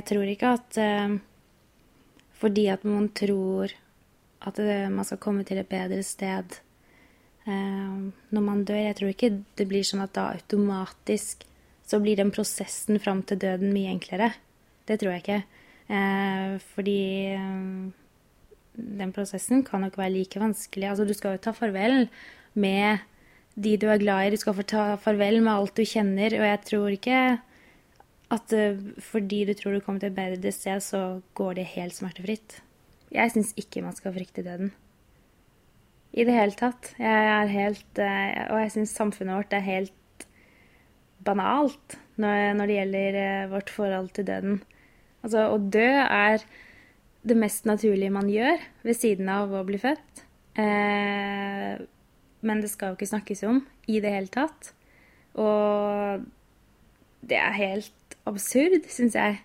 jeg tror ikke at eh, fordi at man tror at det, man skal komme til et bedre sted eh, når man dør Jeg tror ikke det blir sånn at da automatisk så blir den prosessen fram til døden mye enklere. Det tror jeg ikke. Eh, fordi eh, den prosessen kan nok være like vanskelig. Altså, du skal jo ta farvel med de du er glad i. Du skal få ta farvel med alt du kjenner. Og jeg tror ikke at uh, fordi du tror du kommer til et bedre sted, så går det helt smertefritt. Jeg syns ikke man skal frykte døden. I det hele tatt. Jeg er helt uh, Og jeg syns samfunnet vårt er helt banalt når, det gjelder uh, vårt forhold til døden. Altså, å dø er det mest naturlige man gjør ved siden av å bli født. Eh, men det skal jo ikke snakkes om i det hele tatt. Og det er helt absurd, syns jeg.